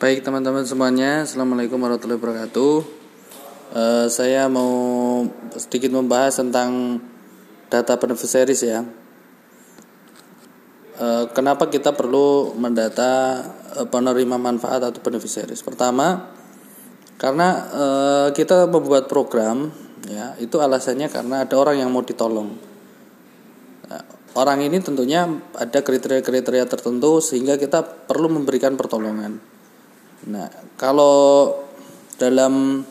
Baik teman-teman semuanya, Assalamualaikum warahmatullahi wabarakatuh. Uh, Saya mau sedikit membahas tentang data beneficiaries ya. Uh, Kenapa kita perlu mendata uh, penerima manfaat atau beneficiaries Pertama, karena uh, kita membuat program ya Itu alasannya karena ada orang yang mau ditolong. Nah, Orang ini tentunya ada kriteria-kriteria tertentu sehingga kita perlu memberikan pertolongan Nah, kalau dalam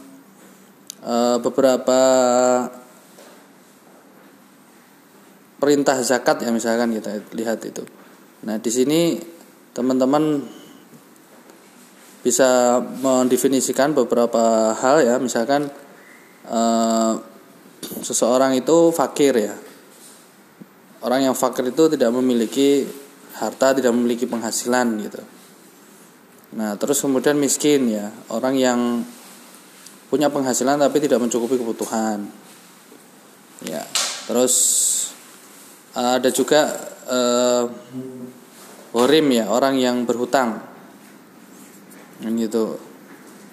uh, beberapa perintah zakat ya misalkan kita lihat itu. Nah, di sini teman-teman bisa mendefinisikan beberapa hal ya, misalkan uh, seseorang itu fakir ya. Orang yang fakir itu tidak memiliki harta, tidak memiliki penghasilan gitu. Nah, terus kemudian miskin ya, orang yang punya penghasilan tapi tidak mencukupi kebutuhan. Ya, terus uh, ada juga uh, horim ya, orang yang berhutang. Gitu.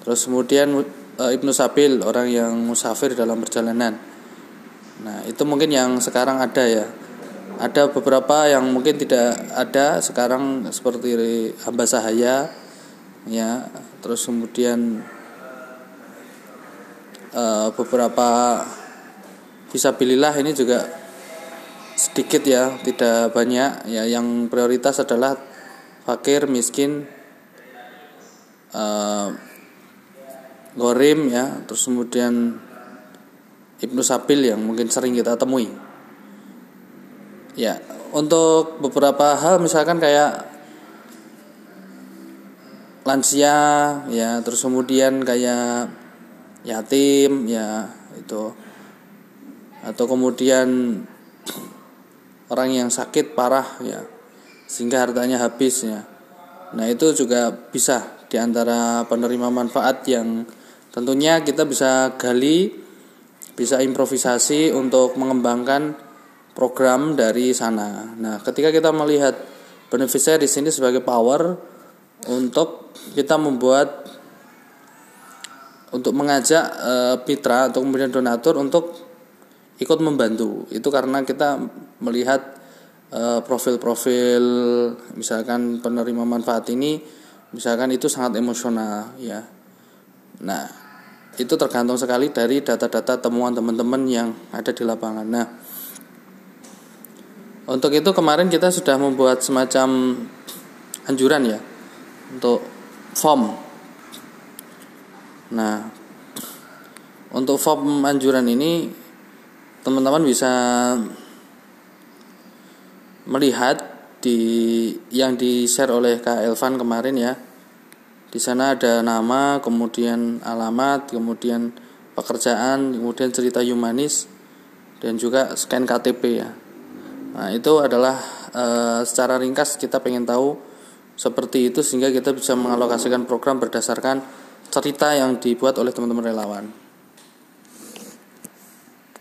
Terus kemudian uh, Ibnu Sabil, orang yang musafir dalam perjalanan. Nah, itu mungkin yang sekarang ada ya. Ada beberapa yang mungkin tidak ada sekarang seperti hamba sahaya ya terus kemudian uh, beberapa visabilillah ini juga sedikit ya tidak banyak. Ya yang prioritas adalah fakir miskin uh, gorim ya terus kemudian ibnu sabil yang mungkin sering kita temui. Ya untuk beberapa hal misalkan kayak lansia ya terus kemudian kayak yatim ya itu. Atau kemudian orang yang sakit parah ya sehingga hartanya habis ya. Nah itu juga bisa di antara penerima manfaat yang tentunya kita bisa gali bisa improvisasi untuk mengembangkan program dari sana. Nah ketika kita melihat beneficiary di sini sebagai power untuk kita membuat untuk mengajak e, mitra atau kemudian donatur untuk ikut membantu. Itu karena kita melihat profil-profil misalkan penerima manfaat ini misalkan itu sangat emosional ya. Nah itu tergantung sekali dari data-data temuan teman-teman yang ada di lapangan. Nah untuk itu kemarin kita sudah membuat semacam anjuran ya untuk form. Nah, untuk form anjuran ini teman-teman bisa melihat di yang di share oleh Kak Elvan kemarin ya. Di sana ada nama, kemudian alamat, kemudian pekerjaan, kemudian cerita humanis dan juga scan KTP ya. Nah, itu adalah e, secara ringkas kita pengen tahu seperti itu sehingga kita bisa mengalokasikan program berdasarkan cerita yang dibuat oleh teman-teman relawan.